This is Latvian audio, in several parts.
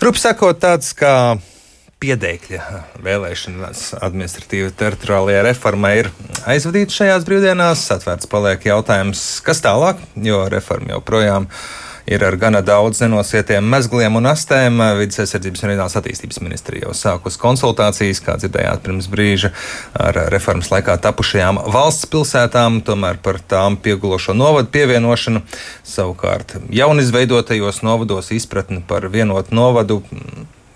Rupi sakot, tāds kā piedēkļa vēlēšanas administratīva teritoriālajā reformā ir aizvadīta šajās brīvdienās. Atvērts paliek jautājums, kas tālāk, jo reforma joprojām ir ir ar gana daudz nenosietiem mezgliem un astēm. Vides aizsardzības un reģionālās attīstības ministrija jau sākus konsultācijas, kā dzirdējāt pirms brīža, ar reformas laikā tapušajām valsts pilsētām, tomēr par tām piegulošo novadu pievienošanu. Savukārt jaunizveidotajos novados izpratni par vienotu novadu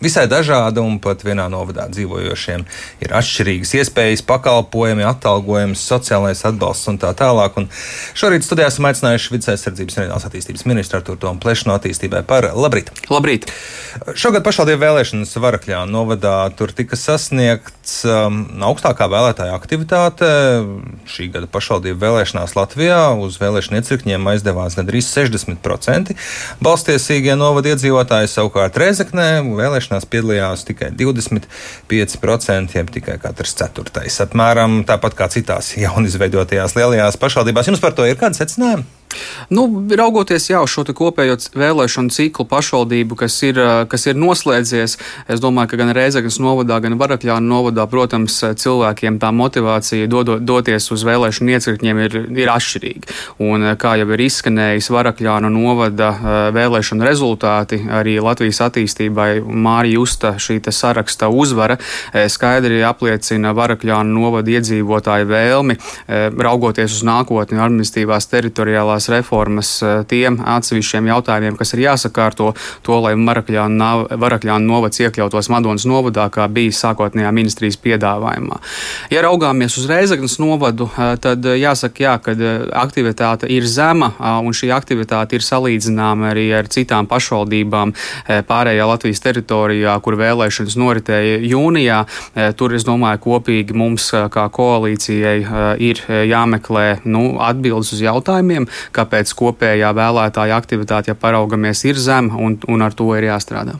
visai dažāda un pat vienā novadā dzīvojošiem ir atšķirīgas iespējas, pakalpojumi, atalgojums, sociālais atbalsts un tā tālāk. Un šorīt studijā esam aicinājuši vidus aizsardzības un reģionālās attīstības ministru Artur Tomu Plešanu attīstībai par labrīt. Labrīt! Šogad pašvaldību vēlēšanas Varakļā novadā tur tika sasniegts um, augstākā vēlētāja aktivitāte. Šī gada pašvaldību vēlēšanās Latvijā uz vēlēšanu iecirkņiem aizdevās gandrīz 60%. Balstiesīgie novada iedzīvotāji savukārt Rezeknē vēlēšanās vēlēšanās piedalījās tikai 25%, jeb tikai katrs ceturtais. Apmēram tāpat kā citās jaunizveidotajās lielajās pašvaldībās. Jums par to ir kādi secinājumi? Nu, raugoties jau šo kopējo vēlēšanu ciklu pašvaldību, kas ir, kas ir noslēdzies, es domāju, ka gan Rēzaknes novadā, gan Varakļāna novadā, protams, cilvēkiem tā motivācija dodo, doties uz vēlēšanu iecirkņiem ir, ir atšķirīga. Un, kā jau ir izskanējis Varakļāna novada vēlēšanu rezultāti, arī Latvijas attīstībai Mārija Justa šī saraksta uzvara skaidri apliecina Varakļāna novada iedzīvotāju vēlmi raugoties uz nākotni administratīvās teritoriālās struktūrālās reformas eh, tiem atsevišķiem jautājumiem, kas ir jāsakārto, to, lai Varakļāna novads iekļautos Madonas novadā, kā bija sākotnējā ministrijas piedāvājumā. Ja raugāmies uz Reizeknas novadu, eh, tad eh, jāsaka, jā, ka aktivitāte ir zema, un šī aktivitāte ir salīdzināma arī ar citām pašvaldībām pārējā Latvijas teritorijā, kur vēlēšanas noritēja jūnijā. Tur, es domāju, kopīgi mums kā koalīcijai ir jāmeklē nu, atbildes uz jautājumiem, kāpēc kopējā vēlētāja aktivitāte, ja paraugamies, ir zema un, un ar to ir jāstrādā.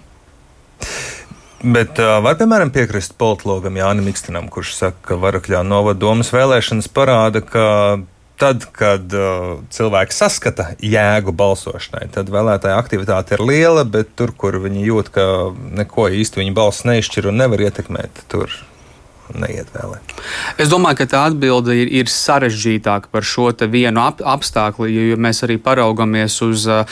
Bet uh, var, piemēram, piekrist politologam Jānis Mikstenam, kurš saka, ka Varakļā novadomas vēlēšanas parāda, ka tad, kad uh, cilvēki saskata jēgu balsošanai, tad vēlētāja aktivitāte ir liela, bet tur, kur viņi jūt, ka neko īsti viņa balss neizšķir un nevar ietekmēt, tur neiet vēlēt? Es domāju, ka tā atbilde ir, ir sarežģītāka par šo vienu ap, apstākli, jo mēs arī paraugamies uz eh,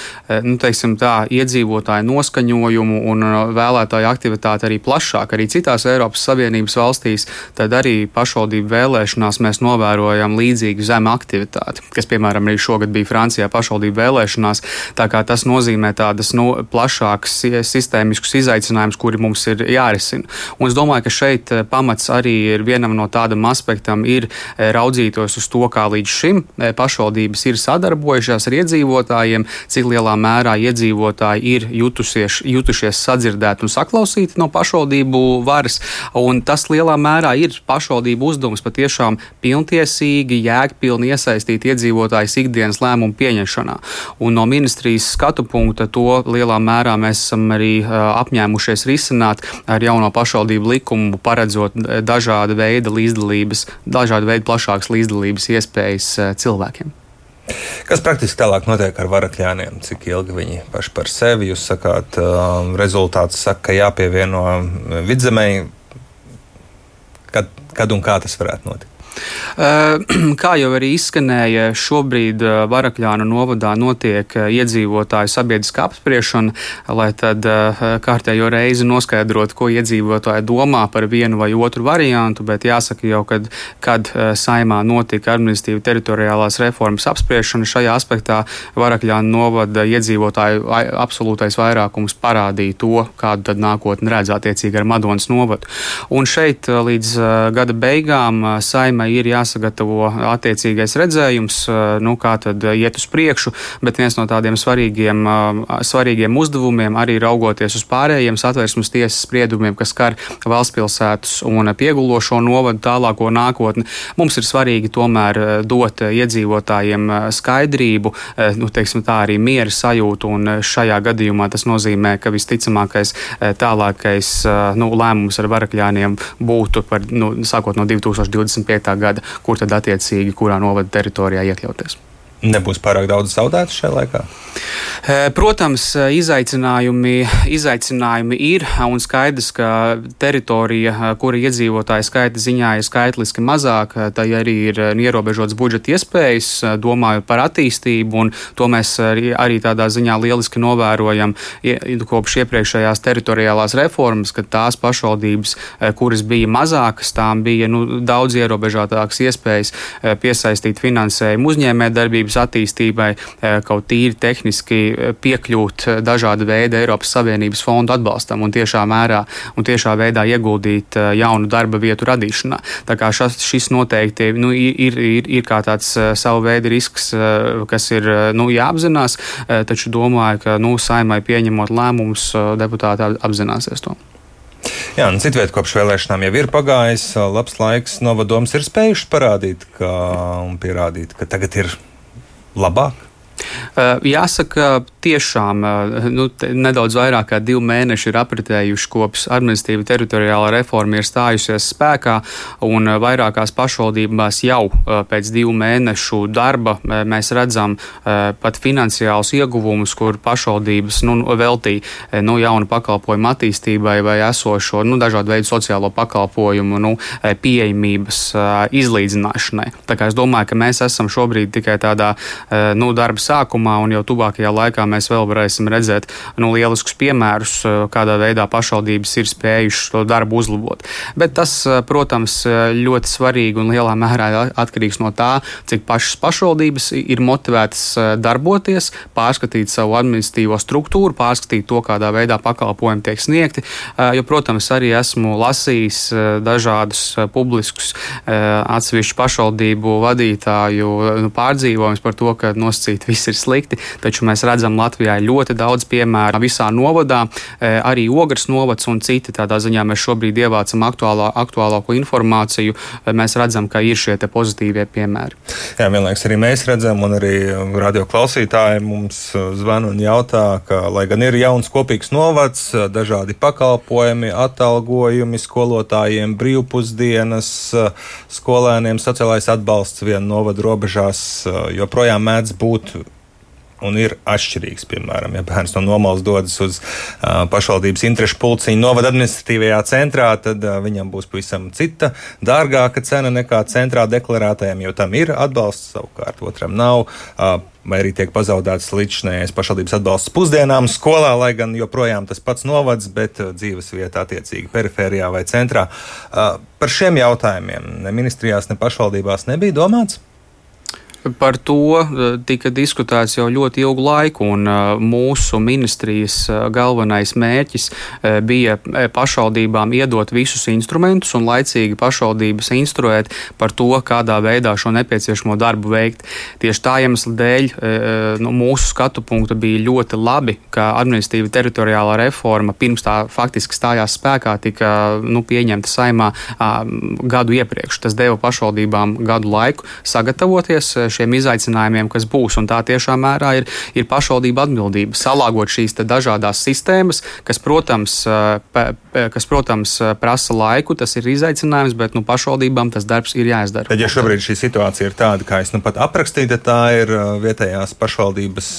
nu, tā, iedzīvotāju noskaņojumu un eh, vēlētāju aktivitāti arī plašāk. Arī citās Eiropas Savienības valstīs, tad arī pašvaldību vēlēšanās mēs novērojam līdzīgu zemu aktivitāti, kas, piemēram, arī šogad bija Francijā pašvaldību vēlēšanās. Tas nozīmē tādas nu, plašākas sistēmiskus izaicinājumus, kuri mums ir jārisina. Un es domāju, ka šeit eh, pamats arī arī ir vienam no tādam aspektam, ir eh, raudzītos uz to, kā līdz šim eh, pašvaldības ir sadarbojušās ar iedzīvotājiem, cik lielā mērā iedzīvotāji ir jutusies, jutušies sadzirdēti un saklausīti no pašvaldību varas. Un tas lielā mērā ir pašvaldību uzdevums patiešām pilntiesīgi, jēgpilni iesaistīt iedzīvotājus ikdienas lēmumu pieņemšanā. Un no ministrijas skatu punkta to lielā mērā mēs esam arī eh, apņēmušies risināt ar jauno pašvaldību likumu, paredzot dažāda veida līdzdalības, dažāda veida plašākas līdzdalības iespējas eh, cilvēkiem. Kas praktiski tālāk notiek ar varakļiem? Cik ilgi viņi paši par sevi? Jūs sakāt, um, rezultāts saka, ka jāpievieno vidzemēji. Kad, kad un kā tas varētu notikt? Kā jau arī izskanēja, šobrīd Varakļānu novadā notiek iedzīvotāju sabiedriskā apspriešana, lai tad kārtējo reizi noskaidrotu, ko iedzīvotāji domā par vienu vai otru variantu, bet jāsaka jau, kad, kad saimā notika administratīva teritoriālās reformas apspriešana, šajā aspektā Varakļānu novada iedzīvotāju absolūtais vairākums parādīja to, kādu tad nākotni redz attiecīgi ar Madonas novadu. Un šeit līdz gada beigām saimā saimai ir jāsagatavo attiecīgais redzējums, nu, kā tad iet uz priekšu, bet viens no tādiem svarīgiem, svarīgiem uzdevumiem arī raugoties uz pārējiem satversmes tiesas spriedumiem, kas skar valsts pilsētas un piegulošo novadu tālāko nākotni. Mums ir svarīgi tomēr dot iedzīvotājiem skaidrību, nu, teiksim, tā arī miera sajūtu, un šajā gadījumā tas nozīmē, ka visticamākais tālākais nu, lēmums ar varakļāniem būtu par, nu, sākot no 2025 gada, kur tad attiecīgi kurā novada teritorijā iekļauties. Nebūs pārāk daudz zaudētas šajā laikā. Protams, izaicinājumi, izaicinājumi ir un skaidrs, ka teritorija, kura iedzīvotāju skaita ziņā ir skaitliski mazāka, tai arī ir ierobežots budžeta iespējas, domājot par attīstību, un to mēs arī, arī tādā ziņā lieliski novērojam kopš iepriekšējās teritoriālās reformas, kad tās pašvaldības, kuras bija mazākas, tām bija nu, daudz ierobežotākas iespējas piesaistīt finansējumu uzņēmējdarbības attīstībai, kaut tīri tehniski piekļūt dažāda veida Eiropas Savienības fondu atbalstam un tiešā mērā un tiešā veidā ieguldīt jaunu darba vietu radīšanā. Tā kā šas, šis noteikti nu, ir, ir, ir kā tāds savu veidu risks, kas ir nu, jāapzinās, taču domāju, ka nu, saimai pieņemot lēmumus, deputāti apzināsies to. Jā, un citviet kopš vēlēšanām jau ir pagājis labs laiks. Novadoms ir spējuši parādīt ka, un pierādīt, ka tagad ir labāk. Eh, jāsaka, tiešām eh, nu, nedaudz vairāk kā divi mēneši ir apritējuši kopš administratīva teritoriāla reforma ir stājusies spēkā, un eh, vairākās pašvaldībās jau pēc divu mēnešu darba mēs redzam pat finansiālus ieguvumus, kur pašvaldības nu, veltīja nu, jaunu pakalpojumu attīstībai vai esošo nu, dažādu veidu sociālo pakalpojumu nu, pieejamības izlīdzināšanai. Tā kā es domāju, ka mēs esam šobrīd tikai tādā nu, darba sākumā, un jau tuvākajā laikā mēs vēl varēsim redzēt nu, lieliskus piemērus, eh, kādā veidā pašvaldības ir spējušas to darbu uzlabot. Bet tas, eh, protams, eh, ļoti svarīgi un lielā mērā atkarīgs no tā, cik pašas pašvaldības ir motivētas darboties, pārskatīt savu administratīvo struktūru, pārskatīt to, kādā veidā pakalpojumi tiek sniegti. Jo, protams, arī esmu lasījis dažādus publiskus atsevišķu pašvaldību vadītāju nu, pārdzīvojumus par to, ka nosacīt viss ir slikti, taču mēs redzam Latvijā ļoti daudz piemēru visā novadā, e, arī Ogres novads un citi. Tādā ziņā mēs šobrīd ievācam aktuālā, aktuālāko informāciju. E, mēs redzam, ka ir šie pozitīvie piemēri. Jā, vienlaikus arī mēs redzam, un arī radio klausītāji mums zvana un jautā, ka, lai gan ir jauns kopīgs novads, dažādi pakalpojumi, atalgojumi skolotājiem, brīvpusdienas, skolēniem, sociālais atbalsts vienu novadu robežās joprojām mēdz būt un ir atšķirīgs. Piemēram, ja bērns no nomalas dodas uz uh, pašvaldības interešu pulciņu novada administratīvajā centrā, tad uh, viņam būs pavisam cita, dārgāka cena nekā centrā deklarētajam, jo tam ir atbalsts, savukārt otram nav. Uh, Vai arī tiek pazaudēts līdzinājais pašvaldības atbalsts pusdienām skolā, lai gan joprojām tas pats novads, bet dzīves vieta attiecīgi perifērijā vai centrā. Par šiem jautājumiem ne ministrijās, ne pašvaldībās nebija domāts. Par to eh, tika diskutēts jau ļoti ilgu laiku, un eh, mūsu ministrijas eh, galvenais mērķis bija pašvaldībām iedot visus instrumentus un laicīgi pašvaldības instruēt par to, kādā veidā šo nepieciešamo darbu veikt. Tieši tā iemesla dēļ nu, mūsu skatu punkta bija ļoti labi, ka administratīva teritoriālā reforma pirms tā faktiski stājās spēkā tika nu, pieņemta saimā gadu iepriekš. Tas deva pašvaldībām gadu laiku sagatavoties šiem izaicinājumiem, kas būs. Un tā tiešām mērā ir, ir pašvaldība atbildība salāgot šīs dažādas sistēmas, kas, protams, kas, protams, prasa laiku, tas ir izaicinājums, bet nu, pašvaldībām tas darbs ir jāizdara. Tad, ja šobrīd šī situācija ir tāda, kā es nu pat aprakstīju, tad tā ir vietējās pašvaldības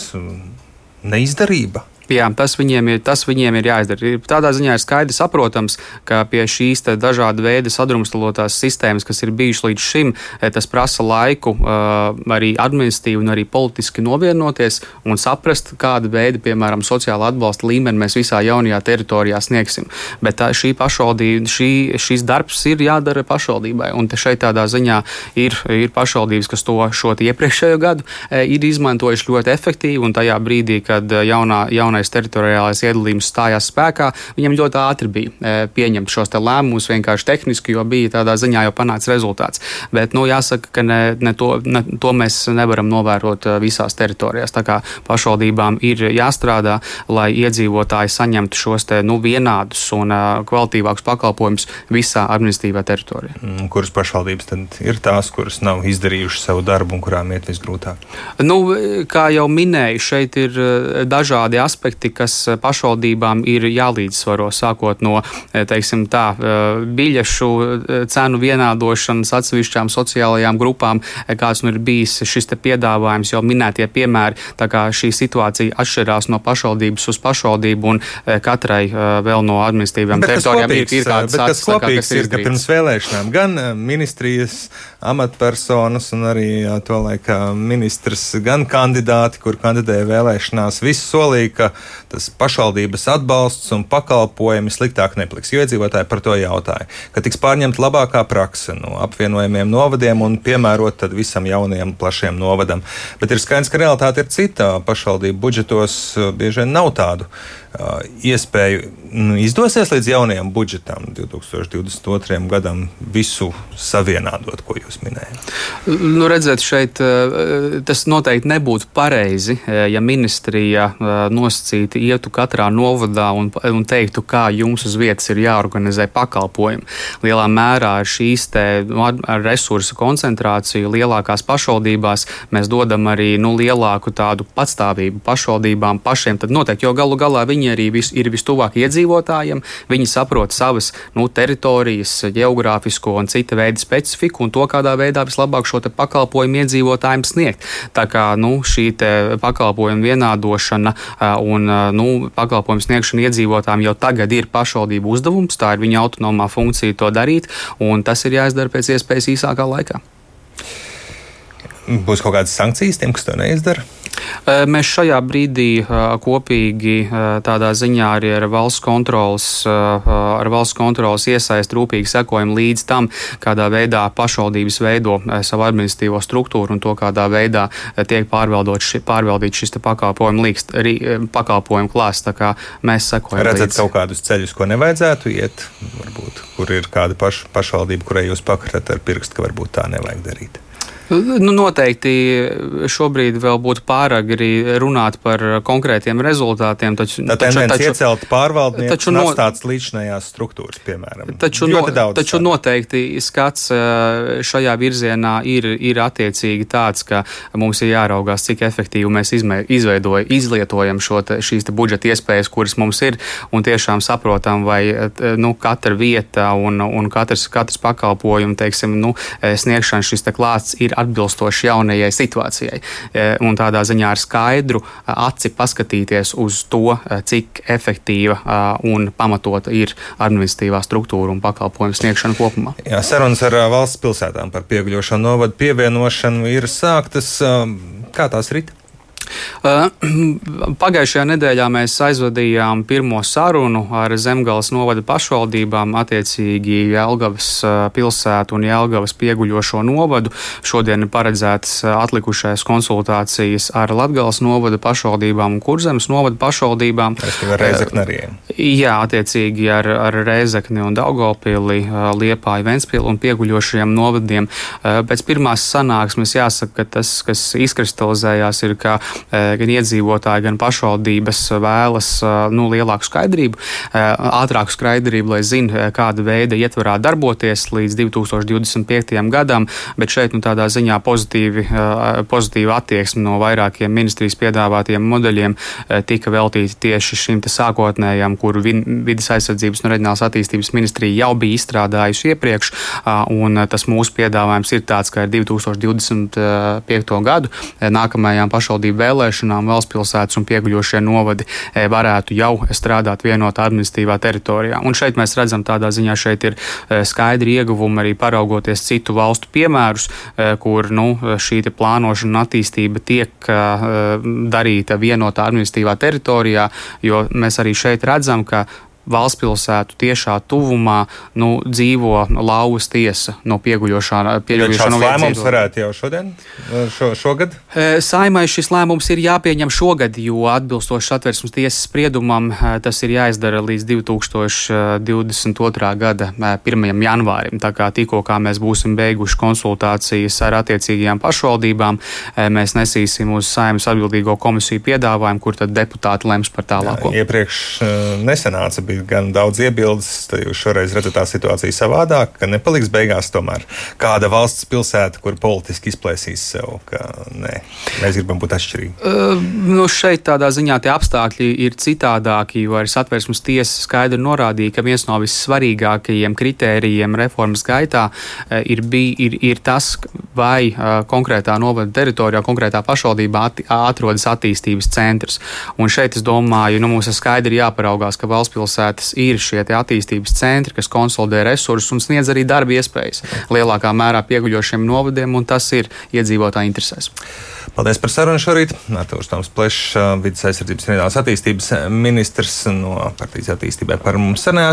neizdarība. Jā, tas viņiem, ir, tas viņiem ir jāizdara. Tādā ziņā ir skaidrs, saprotams, ka pie šīs dažāda veida sadrumstalotās sistēmas, kas ir bijušas līdz šim, eh, tas prasa laiku eh, arī administratīvi un arī politiski novienoties un saprast, kāda veida, piemēram, sociāla atbalsta līmeni mēs visā jaunajā teritorijā sniegsim. Bet tā, šī pašvaldība, šī, šīs darbs ir jādara pašvaldībai. Un šeit tādā ziņā ir, ir pašvaldības, kas to šo iepriekšējo gadu eh, ir izmantojuši ļoti efektīvi un tajā brīdī, kad jaunā, jaunā jaunais teritoriālais iedalījums stājās spēkā, viņam ļoti ātri bija e, pieņemt šos lēmumus vienkārši tehniski, jo bija tādā ziņā jau panācis rezultāts. Bet nu, jāsaka, ka ne, ne to, ne, to mēs nevaram novērot e, visās teritorijās. Tā kā pašvaldībām ir jāstrādā, lai iedzīvotāji saņemtu šos te, nu, vienādus un uh, kvalitīvākus pakalpojumus visā administratīvā teritorijā. Mm, kuras pašvaldības tad ir tās, kuras nav izdarījušas savu darbu un kurām iet visgrūtāk? Nu, kā jau minēju, šeit ir dažādi aspekti aspekti, kas pašvaldībām ir jālīdzsvaro, sākot no teiksim, tā, biļešu cenu vienādošanas atsevišķām sociālajām grupām, kāds nu ir bijis šis piedāvājums, jau minētie piemēri. Tā kā šī situācija atšķirās no pašvaldības uz pašvaldību un katrai vēl no administratīvām teritorijām ir, ir kādas lietas, kas kopīgas ir, ka pirms vēlēšanām gan ministrijas amatpersonas un arī to laikā ministrs, gan kandidāti, kur kandidēja vēlēšanās, visi solīja, ka tas pašvaldības atbalsts un pakalpojumi sliktāk nepliks. Jo iedzīvotāji par to jautāja, ka tiks pārņemta labākā prakse no apvienojumiem novadiem un piemērot visam jaunajam plašiem novadam. Bet ir skaidrs, ka realitāte ir cita. Pašvaldību budžetos bieži vien nav tādu iespēju nu, izdosies līdz jaunajam budžetam 2022. gadam visu savienādot, ko jūs minējāt? Nu, redzēt, šeit tas noteikti nebūtu pareizi, ja ministrija nosacīti ietu katrā novadā un, un teiktu, kā jums uz vietas ir jāorganizē pakalpojumi. Lielā mērā ar šīs nu, resursu koncentrāciju lielākās pašvaldībās mēs dodam arī nu, lielāku tādu patstāvību pašvaldībām pašiem. Tad noteikti, jo galu galā viņi arī vis, ir vistuvāk iedzīvotājiem, viņi saprot savas nu, teritorijas, geogrāfisko un cita veida specifiku un to, kādā veidā vislabāk šo pakalpojumu iedzīvotājiem sniegt. Tā kā nu, šī pakalpojumu vienādošana un nu, pakalpojumu sniegšana iedzīvotājiem jau tagad ir pašvaldību uzdevums, tā ir viņa autonomā funkcija to darīt, un tas ir jāizdara pēc iespējas īsākā laikā. Būs kaut kādas sankcijas tiem, kas to neizdara? Mēs šajā brīdī kopīgi tādā ziņā arī ar valsts kontrolas, ar valsts kontrolas iesaist rūpīgi sekojam līdz tam, kādā veidā pašvaldības veido savu administratīvo struktūru un to, kādā veidā tiek ši, pārvaldīts šis pakalpojumu, līkst, rī, pakalpojumu klāsts. Mēs sekojam. Redzat līdz. kaut kādus ceļus, ko nevajadzētu iet, varbūt, kur ir kāda paš, pašvaldība, kurai jūs pakarat ar pirkstu, ka varbūt tā nevajag darīt. Nu, noteikti šobrīd vēl būtu pārāk arī runāt par konkrētiem rezultātiem. Taču, Tā taču, taču, iecelt pārvaldnieku taču no, tāds līdzinājās struktūras, piemēram. Taču, no, taču tādu. noteikti skats šajā virzienā ir, ir attiecīgi tāds, ka mums ir jāraugās, cik efektīvi mēs izveidojam, izlietojam šo te, šīs te budžeta iespējas, kuras mums ir, un tiešām saprotam, vai nu, katra vieta un, un katrs, katrs pakalpojums, teiksim, nu, sniegšana šis klāsts ir atbilstoši jaunajai situācijai. E, un tādā ziņā ar skaidru aci paskatīties uz to, cik efektīva un pamatota ir administratīvā struktūra un pakalpojumu sniegšana kopumā. Jā, sarunas ar valsts pilsētām par pieguļošanu novadu pievienošanu ir sāktas. Kā tās rit? Uh, pagājušajā nedēļā mēs aizvadījām pirmo sarunu ar Zemgales novada pašvaldībām, attiecīgi Jelgavas uh, pilsētu un Jelgavas pieguļošo novadu. Šodien ir paredzētas uh, atlikušais konsultācijas ar Latgales novada pašvaldībām un Kurzemes novada pašvaldībām. Jā, attiecīgi ar, ar Reizekni un Daugopili, Liepāju, Ventspilu un pieguļošajiem novadiem. Pēc pirmās sanāksmes jāsaka, ka tas, kas izkristalizējās, ir, ka gan iedzīvotāji, gan pašvaldības vēlas eh, nu, lielāku skaidrību, eh, ātrāku skaidrību, lai zinātu, kāda veida ietvarā darboties līdz 2025. gadam, bet šeit nu, tādā ziņā pozitīvi, pozitīva attieksme no vairākiem ministrijas piedāvātiem modeļiem tika veltīta tieši šim sākotnējam, kuru vidas aizsardzības un reģionālās attīstības ministrija jau bija izstrādājusi iepriekš, tas mūsu piedāvājums ir tāds, ka ar 2025. gadu nākamajām pašvaldību vēlēšanām valsts pilsētas un pieguļošie novadi e, varētu jau strādāt vienotā administratīvā teritorijā. Un šeit mēs redzam, tādā ziņā šeit ir e, skaidri ieguvumi arī paraugoties citu valstu piemērus, e, kur nu, šī plānošana un attīstība tiek darīta vienotā administratīvā teritorijā, jo mēs arī šeit redzam, ka valsts pilsētu tiešā tuvumā nu, dzīvo lauvas tiesa no pieguļošā no lēmums varētu jau šodien, šo, šogad? Saimai šis lēmums ir jāpieņem šogad, jo atbilstoši satversmes tiesas spriedumam tas ir jāizdara līdz 2022. gada 1. E, janvārim. Tā kā tikko kā mēs būsim beiguši konsultācijas ar attiecīgajām pašvaldībām, mēs nesīsim uz saimas atbildīgo komisiju piedāvājumu, kur tad deputāti lems par tālāko. Jā, iepriekš nesenāca bija bija gan daudz iebildes. Tad jūs šoreiz redzat tā situāciju savādāk, ka nepaliks beigās tomēr kāda valsts pilsēta, kur politiski izplēsīs sev, ka nē, mēs gribam būt atšķirīgi. Uh, nu šeit tādā ziņā tie apstākļi ir citādāki, jo arī satversmes tiesa skaidri norādīja, ka viens no vissvarīgākajiem kritērijiem reformas gaitā ir, bij, ir, ir tas, vai konkrētā novada teritorijā, konkrētā pašvaldībā at, atrodas attīstības centrs. Un šeit es domāju, nu, mums ir skaidri jāparaugās, ka valstspilsētas ir šie attīstības centri, kas konsolidē resursus un sniedz arī darba iespējas lielākā mērā pieguļošiem novadiem, un tas ir iedzīvotāju interesēs. Paldies par sarunu šorīt. Artūrs Toms Plešs, vidas aizsardzības un reģionālās attīstības ministrs no partijas attīstībai par mums sarunājās.